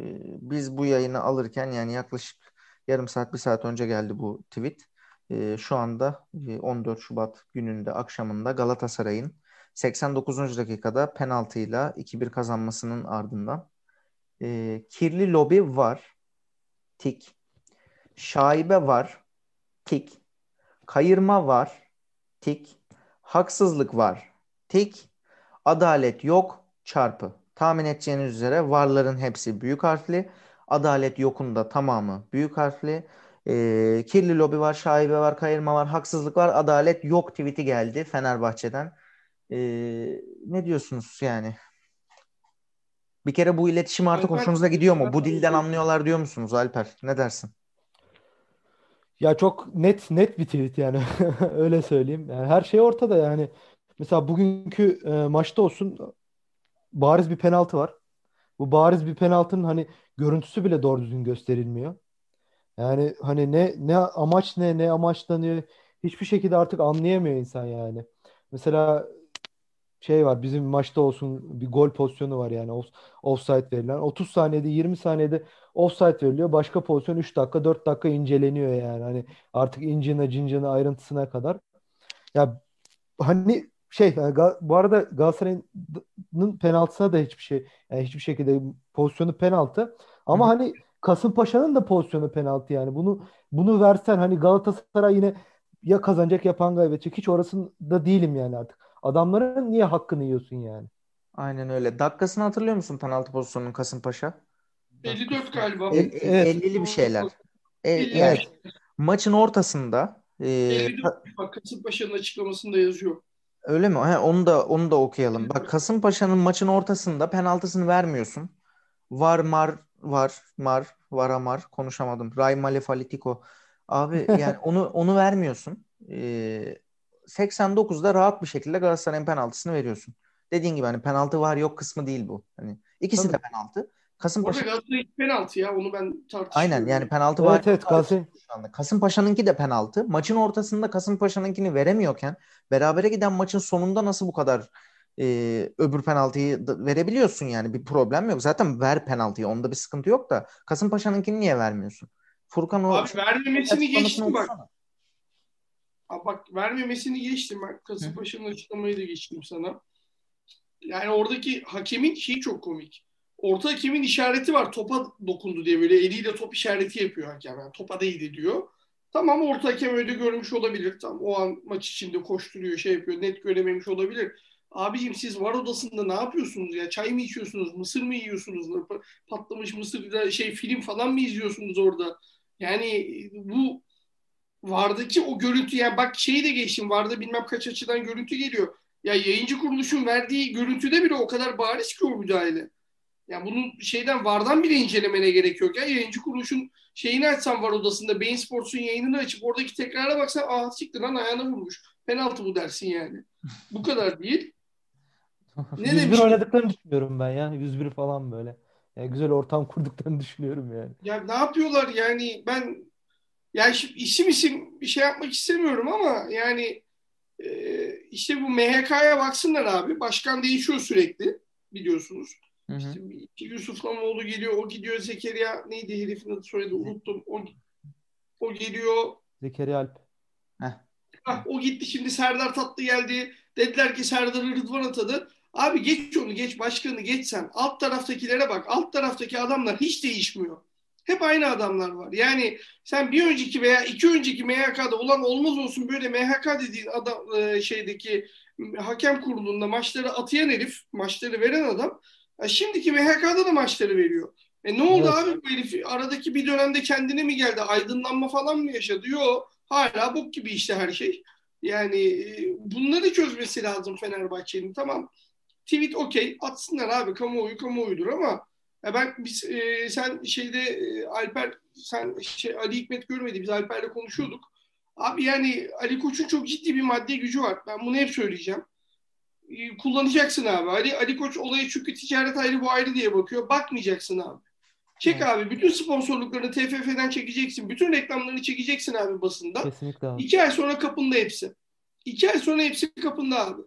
Speaker 1: biz bu yayını alırken yani yaklaşık yarım saat bir saat önce geldi bu tweet. E, şu anda e, 14 Şubat gününde akşamında Galatasaray'ın 89. dakikada penaltıyla 2-1 kazanmasının ardından e, kirli lobi var. Tik. Şaibe var. Tik. Kayırma var. Tik. Haksızlık var. Tik. Adalet yok. Çarpı. Tahmin edeceğiniz üzere varların hepsi büyük harfli. Adalet yokun da tamamı büyük harfli. Ee, kirli lobi var, şaibe var, kayırma var, haksızlık var. Adalet yok tweet'i geldi Fenerbahçe'den. Ee, ne diyorsunuz yani? Bir kere bu iletişim artık
Speaker 2: Alper-
Speaker 1: hoşunuza gidiyor mu? Bu dilden anlıyorlar diyor musunuz Alper? Ne dersin?
Speaker 3: Ya çok net net bir tweet yani. [laughs] Öyle söyleyeyim. Yani her şey ortada yani. Mesela bugünkü e, maçta olsun bariz bir penaltı var. Bu bariz bir penaltının hani görüntüsü bile doğru düzgün gösterilmiyor. Yani hani ne ne amaç ne ne amaçlanıyor hiçbir şekilde artık anlayamıyor insan yani. Mesela şey var bizim maçta olsun bir gol pozisyonu var yani off, offside verilen. 30 saniyede 20 saniyede offside veriliyor. Başka pozisyon 3 dakika 4 dakika inceleniyor yani. Hani artık incine cincine ayrıntısına kadar. Ya hani şey Ga- bu arada Galatasaray'ın penaltısına da hiçbir şey yani hiçbir şekilde pozisyonu penaltı. Ama
Speaker 1: Hı
Speaker 3: hani Kasımpaşa'nın da pozisyonu penaltı yani. Bunu bunu versen hani Galatasaray yine ya kazanacak ya puan kaybedecek. Hiç orasında değilim yani artık. adamların niye hakkını yiyorsun yani?
Speaker 1: Aynen öyle. Dakikasını hatırlıyor musun penaltı pozisyonunun Kasımpaşa?
Speaker 2: 54 galiba.
Speaker 1: El,
Speaker 3: Evet.
Speaker 1: 50'li bir şeyler. E,
Speaker 2: 50
Speaker 1: yani
Speaker 2: şey.
Speaker 1: maçın ortasında e,
Speaker 2: 54 bak Kasımpaşa'nın açıklamasında yazıyor.
Speaker 1: Öyle mi? He, onu da onu da okuyalım. Bak Kasımpaşa'nın maçın ortasında penaltısını vermiyorsun. Var mar var mar var amar konuşamadım. Ray Malefalitiko. Abi [laughs] yani onu onu vermiyorsun. E, 89'da rahat bir şekilde Galatasaray'ın penaltısını veriyorsun. Dediğin gibi hani penaltı var yok kısmı değil bu. Hani ikisi de
Speaker 3: Tabii.
Speaker 1: Penaltı.
Speaker 2: Orada
Speaker 1: Kasımpaşa
Speaker 2: Galatasaray penaltı ya onu ben tartışıyorum.
Speaker 1: aynen yani penaltı var.
Speaker 3: Evet evet Galatasaray
Speaker 1: şu anda. Kasımpaşa'nınki de penaltı. Maçın ortasında Kasımpaşa'nınkini veremiyorken berabere giden maçın sonunda nasıl bu kadar e, öbür penaltıyı verebiliyorsun yani bir problem yok. Zaten ver penaltıyı onda bir sıkıntı yok da Kasımpaşa'nınkini niye vermiyorsun? Furkan o
Speaker 2: Abi vermemesini geçtim bak.
Speaker 1: okusana.
Speaker 2: Abi bak vermemesini geçtim ben. Kasımpaşa'nın açıklamayı da geçtim sana. Yani oradaki hakemin şeyi çok komik. Orta hakemin işareti var. Topa dokundu diye böyle eliyle top işareti yapıyor hakem. Yani topa değdi diyor. Tamam orta hakem öyle görmüş olabilir. Tam o an maç içinde koşturuyor şey yapıyor. Net görememiş olabilir. Abicim siz var odasında ne yapıyorsunuz ya? Çay mı içiyorsunuz? Mısır mı yiyorsunuz? Patlamış mısır şey film falan mı izliyorsunuz orada? Yani bu Vardaki o görüntü yani bak şeyi de geçtim. Varda bilmem kaç açıdan görüntü geliyor. Ya yayıncı kuruluşun verdiği görüntüde bile o kadar bariz ki o müdahale. Yani bunun şeyden Vardan bile incelemene gerek yok ya. Yayıncı kuruluşun şeyini açsam var odasında Bein Sports'un yayınını açıp oradaki tekrara baksan ah siktir lan ayağına vurmuş. Penaltı bu dersin yani. Bu kadar değil. [laughs] Ne
Speaker 3: 101
Speaker 2: demiş?
Speaker 3: oynadıklarını düşünüyorum ben ya. 101 falan böyle. Yani güzel ortam [laughs] kurduklarını düşünüyorum yani.
Speaker 2: Ya ne yapıyorlar yani ben yani şimdi isim isim bir şey yapmak istemiyorum ama yani e, işte bu MHK'ya baksınlar abi. Başkan değişiyor sürekli biliyorsunuz.
Speaker 1: Hı hı.
Speaker 2: İşte Yusuf Lamoğlu geliyor, o gidiyor Zekeriya neydi herifin adı soyadı unuttum. O, o geliyor.
Speaker 3: Zekeriya Alp.
Speaker 2: Hah, o gitti şimdi Serdar Tatlı geldi. Dediler ki Serdar'ı Rıdvan atadı. Abi geç onu geç başkanı geç sen. Alt taraftakilere bak. Alt taraftaki adamlar hiç değişmiyor. Hep aynı adamlar var. Yani sen bir önceki veya iki önceki MHK'da olan olmaz olsun böyle MHK dediğin adam e, şeydeki hakem kurulunda maçları atayan herif, maçları veren adam ya şimdiki MHK'da da maçları veriyor. E ne oldu
Speaker 3: Evet.
Speaker 2: abi bu herif? Aradaki bir dönemde kendine mi geldi? Aydınlanma falan mı yaşadı? Yok. Hala bok gibi işte her şey. Yani e, bunları çözmesi lazım Fenerbahçe'nin. Tamam. Tweet okey. Atsınlar abi. Kamuoyu kamuoyudur ama ya ben biz e, sen şeyde e, Alper sen şey Ali Hikmet görmedi. Biz Alper'le konuşuyorduk. Abi yani Ali Koç'un çok ciddi bir maddi gücü var. Ben bunu hep söyleyeceğim. E, kullanacaksın abi. Ali Ali Koç olayı çünkü ticaret ayrı bu ayrı diye bakıyor. Bakmayacaksın abi. Çek
Speaker 3: Evet.
Speaker 2: abi. Bütün sponsorluklarını TFF'den çekeceksin. Bütün reklamlarını çekeceksin abi basında.
Speaker 3: Kesinlikle abi.
Speaker 2: İki ay sonra kapında hepsi. İki ay sonra hepsi kapında abi.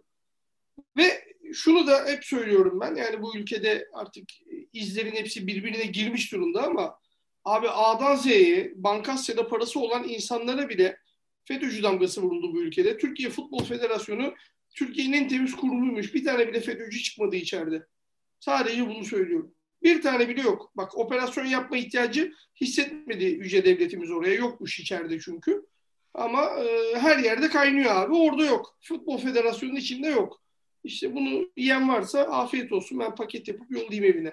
Speaker 2: Ve şunu da hep söylüyorum ben. Yani bu ülkede artık izlerin hepsi birbirine girmiş durumda ama abi A'dan Z'ye Bankasya'da parası olan insanlara bile FETÖ'cü damgası vuruldu bu ülkede. Türkiye Futbol Federasyonu Türkiye'nin en temiz kurumuymuş. Bir tane bile FETÖ'cü çıkmadı içeride. Sadece bunu söylüyorum. Bir tane bile yok. Bak operasyon yapma ihtiyacı hissetmedi yüce devletimiz oraya. Yokmuş içeride çünkü. Ama e, her yerde kaynıyor abi. Orada yok. Futbol Federasyonu'nun içinde yok. İşte bunu yiyen varsa afiyet olsun. Ben paket yapıp yollayayım evine.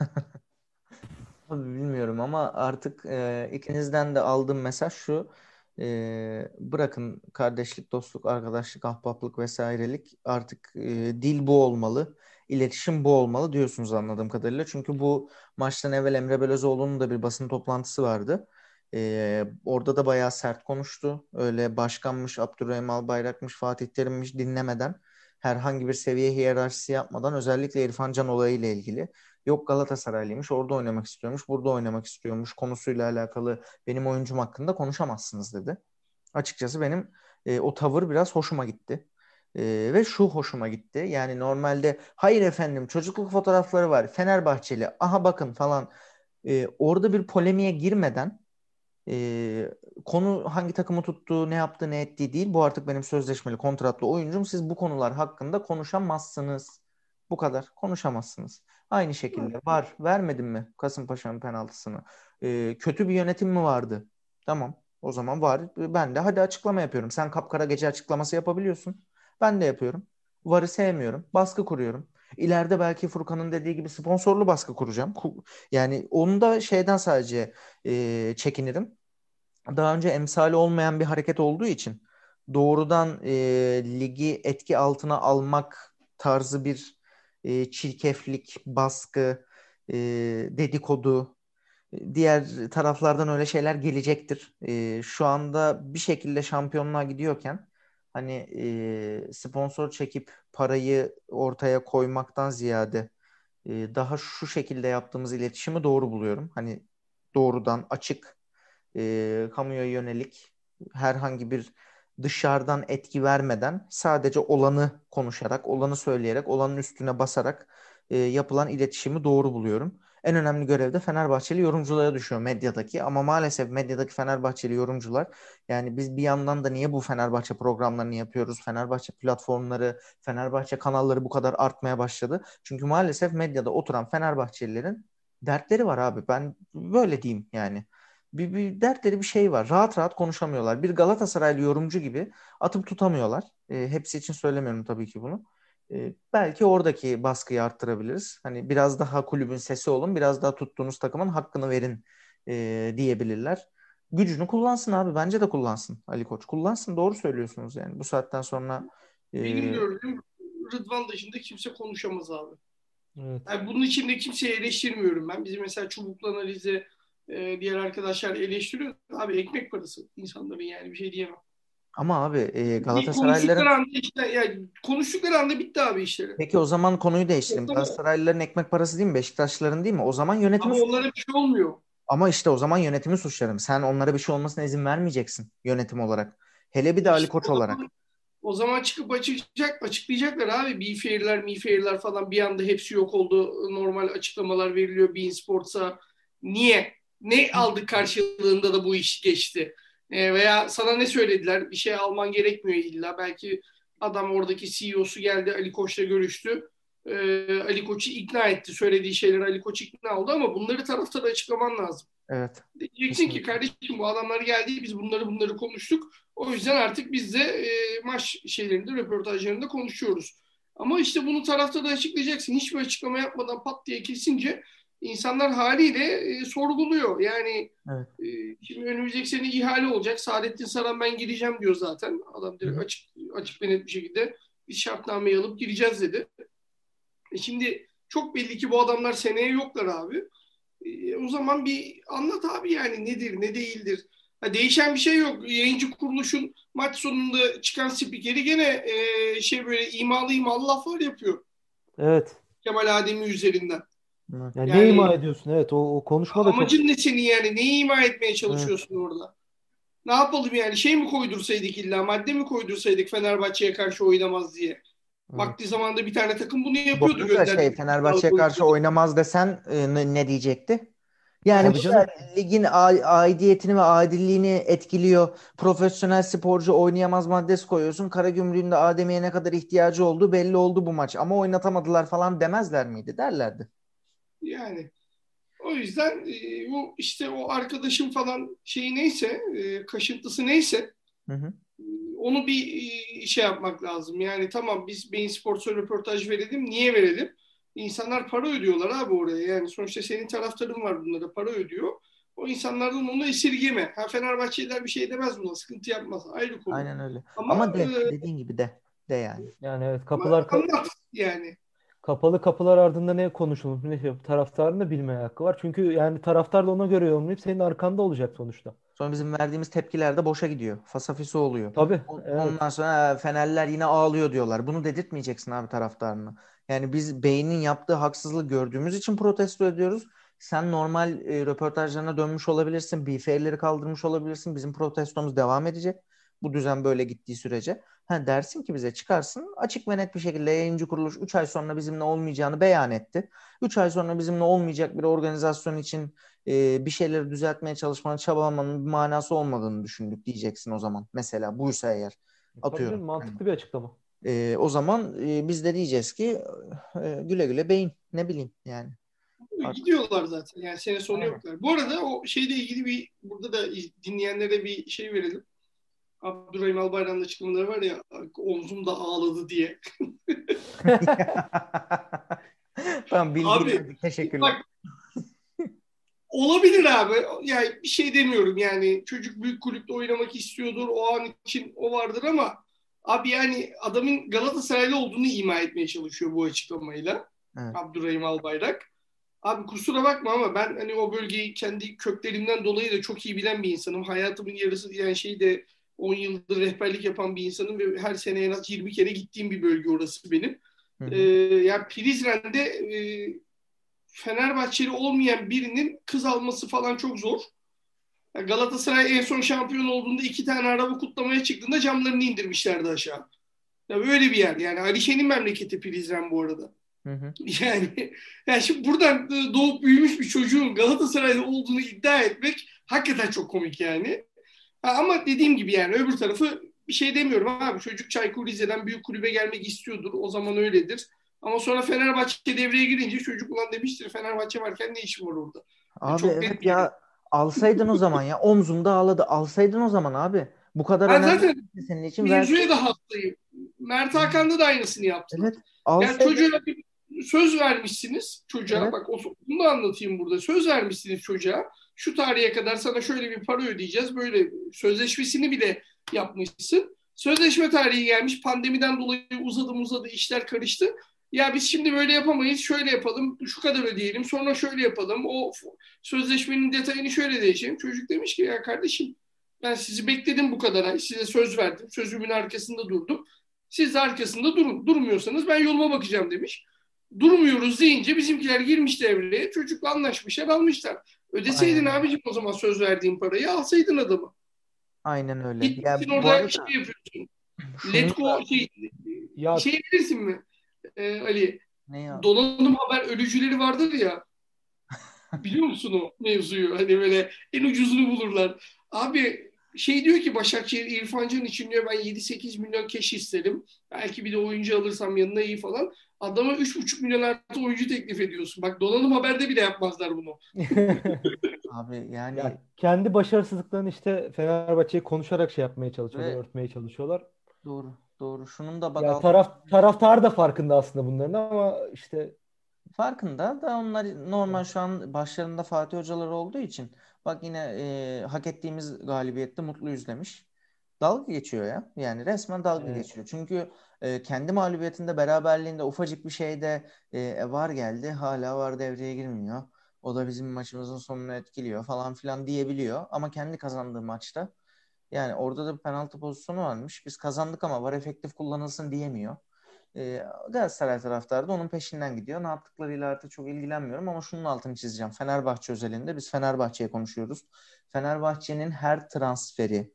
Speaker 2: [laughs]
Speaker 1: Abi bilmiyorum ama artık e, ikinizden de aldığım mesaj şu. E, bırakın kardeşlik, dostluk, arkadaşlık, ahbaplık vesairelik artık e, dil bu olmalı. iletişim bu olmalı diyorsunuz anladığım kadarıyla. Çünkü bu maçtan evvel Emre Belözoğlu'nun da bir basın toplantısı vardı. E, orada da bayağı sert konuştu. Öyle başkanmış, Abdurrahim Albayrak'mış, Fatih Terim'miş dinlemeden herhangi bir seviye hiyerarşisi yapmadan özellikle İrfan Can olayıyla ilgili Yok Galatasaraylıymış, orada oynamak istiyormuş, burada oynamak istiyormuş konusuyla alakalı benim oyuncum hakkında konuşamazsınız dedi. Açıkçası benim e, o tavır biraz hoşuma gitti. E, ve şu hoşuma gitti. Yani normalde hayır efendim çocukluk fotoğrafları var. Fenerbahçeli. Aha bakın falan. E, orada bir polemiğe girmeden e, konu hangi takımı tuttuğu, ne yaptığı, ne ettiği değil. Bu artık benim sözleşmeli, kontratlı oyuncum. Siz bu konular hakkında konuşamazsınız. Bu kadar. Konuşamazsınız. Aynı şekilde var. Vermedin mi Kasımpaşa'nın penaltısını? Ee, kötü bir yönetim mi vardı? Tamam. O zaman var. Ben de hadi açıklama yapıyorum. Sen kapkara gece açıklaması yapabiliyorsun. Ben de yapıyorum. VAR'ı sevmiyorum. Baskı kuruyorum. İleride belki Furkan'ın dediği gibi sponsorlu baskı kuracağım. Yani onu da şeyden sadece e, çekinirim. Daha önce emsali olmayan bir hareket olduğu için doğrudan e, ligi etki altına almak tarzı bir e, çirkeflik, baskı, e, dedikodu, diğer taraflardan öyle şeyler gelecektir. E, şu anda bir şekilde şampiyonluğa gidiyorken hani e, sponsor çekip parayı ortaya koymaktan ziyade e, daha şu şekilde yaptığımız iletişimi doğru buluyorum. Hani doğrudan açık e, kamuya yönelik herhangi bir dışarıdan etki vermeden sadece olanı konuşarak, olanı söyleyerek, olanın üstüne basarak e, yapılan iletişimi doğru buluyorum. En önemli görev de Fenerbahçeli yorumculara düşüyor medyadaki ama maalesef medyadaki Fenerbahçeli yorumcular yani biz bir yandan da niye bu Fenerbahçe programlarını yapıyoruz? Fenerbahçe platformları, Fenerbahçe kanalları bu kadar artmaya başladı. Çünkü maalesef medyada oturan Fenerbahçelilerin dertleri var abi. Ben böyle diyeyim yani bir, bir dertleri bir şey var. Rahat rahat konuşamıyorlar. Bir Galatasaraylı yorumcu gibi atıp tutamıyorlar. E, hepsi için söylemiyorum tabii ki bunu. E, belki oradaki baskıyı arttırabiliriz. Hani biraz daha kulübün sesi olun, biraz daha tuttuğunuz takımın hakkını verin e, diyebilirler. Gücünü kullansın abi. Bence de kullansın Ali Koç. Kullansın. Doğru söylüyorsunuz yani. Bu saatten sonra
Speaker 2: e... benim gördüğüm Rıdvan dışında kimse konuşamaz abi.
Speaker 3: Evet.
Speaker 2: Yani bunun içinde kimseyi eleştirmiyorum ben. Bizim mesela çubuklu analize e, diğer arkadaşlar eleştiriyor. Abi ekmek parası insanların yani bir şey diyemem.
Speaker 1: Ama abi e, Galatasaraylıların...
Speaker 2: Konuştukları anda işte, yani konuştukları anda bitti abi işleri.
Speaker 1: Peki o zaman konuyu değiştirelim. Galatasaraylıların ekmek parası değil mi? Beşiktaşlıların değil mi? O zaman yönetimi...
Speaker 2: Ama onlara bir şey olmuyor.
Speaker 1: Ama işte o zaman yönetimi suçlarım. Sen onlara bir şey olmasına izin vermeyeceksin yönetim olarak. Hele bir de Ali Koç olarak.
Speaker 2: O zaman çıkıp açıklayacak, açıklayacaklar abi. Bifeir'ler, Mifeir'ler falan bir anda hepsi yok oldu. Normal açıklamalar veriliyor Bein Sports'a. Niye? Ne aldık karşılığında da bu iş geçti? E, veya sana ne söylediler? Bir şey alman gerekmiyor illa. Belki adam oradaki CEO'su geldi Ali Koç'la görüştü. E, Ali Koç'u ikna etti. Söylediği şeyler Ali Koç ikna oldu ama bunları taraftara açıklaman lazım.
Speaker 1: Evet.
Speaker 2: Diyeceksin ki kardeşim bu adamlar geldi biz bunları bunları konuştuk. O yüzden artık biz de e, maç şeylerinde röportajlarında konuşuyoruz. Ama işte bunu tarafta da açıklayacaksın. Hiçbir açıklama yapmadan pat diye kesince insanlar haliyle e, sorguluyor. Yani
Speaker 1: evet.
Speaker 2: e, şimdi önümüzdeki sene ihale olacak. Saadettin Saran ben gireceğim diyor zaten. Adam direkt açık, açık ve net bir şekilde bir şartnameyi alıp gireceğiz dedi. E şimdi çok belli ki bu adamlar seneye yoklar abi. E, o zaman bir anlat abi yani nedir ne değildir. Ha, değişen bir şey yok. Yayıncı kuruluşun maç sonunda çıkan spikeri gene e, şey böyle imalı imalı laflar yapıyor.
Speaker 3: Evet.
Speaker 2: Kemal Ademi üzerinden.
Speaker 3: Yani, yani ne ima ediyorsun? Evet o, o konuşma da
Speaker 2: Amacın çok... ne senin yani? Neyi ima etmeye çalışıyorsun evet. orada? Ne yapalım yani? Şey mi koydursaydık illa? Madde mi koydursaydık Fenerbahçe'ye karşı oynamaz diye? Evet. Vakti zamanında bir tane takım bunu yapıyordu.
Speaker 1: Bu şey Fenerbahçe'ye karşı oynamaz desen e, ne, ne diyecekti? Yani bu ligin aidiyetini ve adilliğini etkiliyor. Profesyonel sporcu oynayamaz maddesi koyuyorsun. Karagümrük'ün de Adem'e ne kadar ihtiyacı olduğu belli oldu bu maç. Ama oynatamadılar falan demezler miydi? Derlerdi.
Speaker 2: Yani o yüzden e, bu işte o arkadaşım falan şeyi neyse, e, kaşıntısı neyse
Speaker 1: hı hı.
Speaker 2: onu bir e, şey yapmak lazım. Yani tamam biz Beyin Sports'a röportaj verelim. Niye verelim? İnsanlar para ödüyorlar abi oraya. Yani sonuçta senin taraftarın var bunlara para ödüyor. O insanlardan onu esirgeme. Ha Fenerbahçeliler bir şey demez buna. Sıkıntı yapmaz. Ayrı konu.
Speaker 1: Aynen öyle. Ama, Ama de, e, dediğin gibi de. De yani.
Speaker 3: Yani evet kapılar...
Speaker 2: Anlat yani
Speaker 3: kapalı kapılar ardında ne konuşulur, ne şey, taraftarın da bilmeye hakkı var. Çünkü yani taraftar da ona göre yorumlayıp senin arkanda olacak sonuçta.
Speaker 1: Sonra bizim verdiğimiz tepkiler de boşa gidiyor. Fasafisi oluyor.
Speaker 3: Tabii.
Speaker 1: Evet. Ondan sonra Fenerler yine ağlıyor diyorlar. Bunu dedirtmeyeceksin abi taraftarını. Yani biz beynin yaptığı haksızlığı gördüğümüz için protesto ediyoruz. Sen normal e, röportajlarına dönmüş olabilirsin. BF'leri kaldırmış olabilirsin. Bizim protestomuz devam edecek. Bu düzen böyle gittiği sürece. Ha, dersin ki bize çıkarsın açık ve net bir şekilde yayıncı kuruluş 3 ay sonra bizimle olmayacağını beyan etti. 3 ay sonra bizimle olmayacak bir organizasyon için e, bir şeyleri düzeltmeye çalışmanın çabalamanın bir manası olmadığını düşündük diyeceksin o zaman. Mesela buysa eğer. Atıyorum.
Speaker 3: Tabii mantıklı bir açıklama.
Speaker 1: E, o zaman e, biz de diyeceğiz ki e, güle güle beyin ne bileyim yani.
Speaker 2: Gidiyorlar zaten yani sene sonu yoklar. Bu arada o şeyle ilgili bir burada da dinleyenlere bir şey verelim Abdurrahim Albayrak'ın açıklamaları var ya omzum da ağladı diye. [laughs]
Speaker 1: tamam bilgi Teşekkürler. Bak,
Speaker 2: olabilir abi. Yani bir şey demiyorum yani. Çocuk büyük kulüpte oynamak istiyordur. O an için o vardır ama abi yani adamın Galatasaraylı olduğunu ima etmeye çalışıyor bu açıklamayla. Evet. Abdurrahim Albayrak. Abi kusura bakma ama ben hani o bölgeyi kendi köklerimden dolayı da çok iyi bilen bir insanım. Hayatımın yarısı diyen şey de 10 yıldır rehberlik yapan bir insanım ve her sene en az 20 kere gittiğim bir bölge orası benim. Hı hı. Ee, yani Prizren'de e, Fenerbahçeli olmayan birinin kız alması falan çok zor. Yani Galatasaray en son şampiyon olduğunda iki tane araba kutlamaya çıktığında camlarını indirmişlerdi aşağı. Ya böyle bir yer yani Alişe'nin memleketi Prizren bu arada. Hı hı. [laughs] Yani, yani şimdi buradan doğup büyümüş bir çocuğun Galatasaray'da olduğunu iddia etmek hakikaten çok komik yani. Ha, ama dediğim gibi yani öbür tarafı bir şey demiyorum abi. Çocuk Çaykur Rize'den büyük kulübe gelmek istiyordur. O zaman öyledir. Ama sonra Fenerbahçe devreye girince çocuk ulan demiştir Fenerbahçe varken ne işim var orada.
Speaker 1: Abi çok evet ya alsaydın o zaman ya omzumda ağladı. Alsaydın o zaman abi. Bu kadar
Speaker 2: ben önemli zaten senin için. Mevzuya da hastayım. Mert Hakan'da da aynısını yaptım. Evet. Alsaydın... Yani çocuğa bir söz vermişsiniz çocuğa. Evet. Bak bunu da anlatayım burada. Söz vermişsiniz çocuğa. Şu tarihe kadar sana şöyle bir para ödeyeceğiz. Böyle sözleşmesini bile yapmışsın. Sözleşme tarihi gelmiş. Pandemiden dolayı uzadı uzadı işler karıştı. Ya biz şimdi böyle yapamayız. Şöyle yapalım. Şu kadar ödeyelim. Sonra şöyle yapalım. O sözleşmenin detayını şöyle değişelim. Çocuk demiş ki ya kardeşim ben sizi bekledim bu kadar ay. Size söz verdim. Sözümün arkasında durdum. Siz de arkasında durun. Durmuyorsanız ben yoluma bakacağım demiş durmuyoruz deyince bizimkiler girmiş devreye. Çocukla anlaşmışlar almışlar. Ödeseydin Aynen. abicim o zaman söz verdiğin parayı alsaydın adamı.
Speaker 1: Aynen öyle.
Speaker 2: Gittin yani orada arada... şey yapıyorsun. [clears throat] Let go şey, ya... şey bilirsin mi ee, Ali? Ne ya? Donanım haber ölücüleri vardır ya. Biliyor musun o mevzuyu? Hani böyle en ucuzunu bulurlar. Abi şey diyor ki Başakşehir İrfan Can için diyor ben 7-8 milyon keş isterim. Belki bir de oyuncu alırsam yanına iyi falan. Adama 3,5 milyon artı oyuncu teklif ediyorsun. Bak donanım haberde bile yapmazlar bunu. [laughs]
Speaker 1: Abi yani
Speaker 3: ya, kendi başarısızlıklarını işte Fenerbahçe'ye konuşarak şey yapmaya çalışıyorlar, Ve... örtmeye çalışıyorlar.
Speaker 1: Doğru. Doğru. Şunun da
Speaker 3: bak ya, taraf taraftar da farkında aslında bunların ama işte
Speaker 1: farkında da onlar normal şu an başlarında Fatih hocaları olduğu için bak yine e, hak ettiğimiz galibiyette mutluyuz demiş. Dalga geçiyor ya. Yani resmen dalga evet. geçiyor. Çünkü e, kendi mağlubiyetinde beraberliğinde ufacık bir şeyde e, var geldi. Hala var devreye girmiyor. O da bizim maçımızın sonunu etkiliyor falan filan diyebiliyor. Ama kendi kazandığı maçta yani orada da bir penaltı pozisyonu varmış. Biz kazandık ama var efektif kullanılsın diyemiyor. E, Galatasaray taraftarı da onun peşinden gidiyor. Ne yaptıklarıyla artık çok ilgilenmiyorum ama şunun altını çizeceğim. Fenerbahçe özelinde biz Fenerbahçe'ye konuşuyoruz. Fenerbahçe'nin her transferi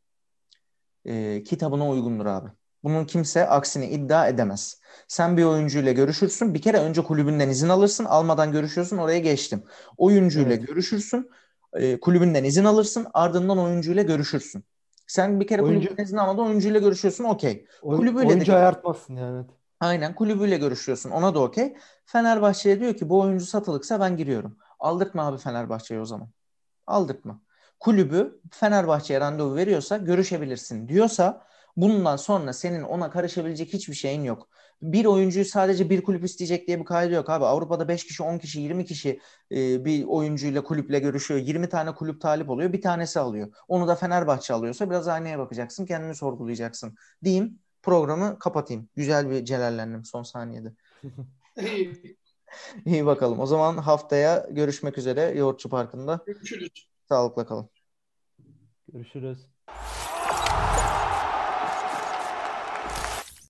Speaker 1: e, kitabına uygundur abi. Bunun kimse aksini iddia edemez. Sen bir oyuncuyla görüşürsün. Bir kere önce kulübünden izin alırsın. Almadan görüşüyorsun. Oraya geçtim. Oyuncuyla evet. görüşürsün. E, kulübünden izin alırsın. Ardından oyuncuyla görüşürsün. Sen bir kere Oyuncu... kulübünden izin almadan oyuncuyla görüşüyorsun. Okey.
Speaker 3: Kulübüyle oyuncu de... ayartmazsın yani.
Speaker 1: Aynen kulübüyle görüşüyorsun. Ona da okey. Fenerbahçe'ye diyor ki bu oyuncu satılıksa ben giriyorum. Aldırtma abi Fenerbahçe'ye o zaman. Aldırtma. Kulübü Fenerbahçe'ye randevu veriyorsa görüşebilirsin diyorsa bundan sonra senin ona karışabilecek hiçbir şeyin yok. Bir oyuncuyu sadece bir kulüp isteyecek diye bir kaydı yok abi. Avrupa'da 5 kişi, 10 kişi, 20 kişi e, bir oyuncuyla kulüple görüşüyor. 20 tane kulüp talip oluyor. Bir tanesi alıyor. Onu da Fenerbahçe alıyorsa biraz aynaya bakacaksın. Kendini sorgulayacaksın. Diyeyim programı kapatayım. Güzel bir celallendim son saniyede. [laughs] İyi bakalım. O zaman haftaya görüşmek üzere Yoğurtçu Parkı'nda.
Speaker 2: Görüşürüz.
Speaker 1: Sağlıkla kalın.
Speaker 3: Görüşürüz.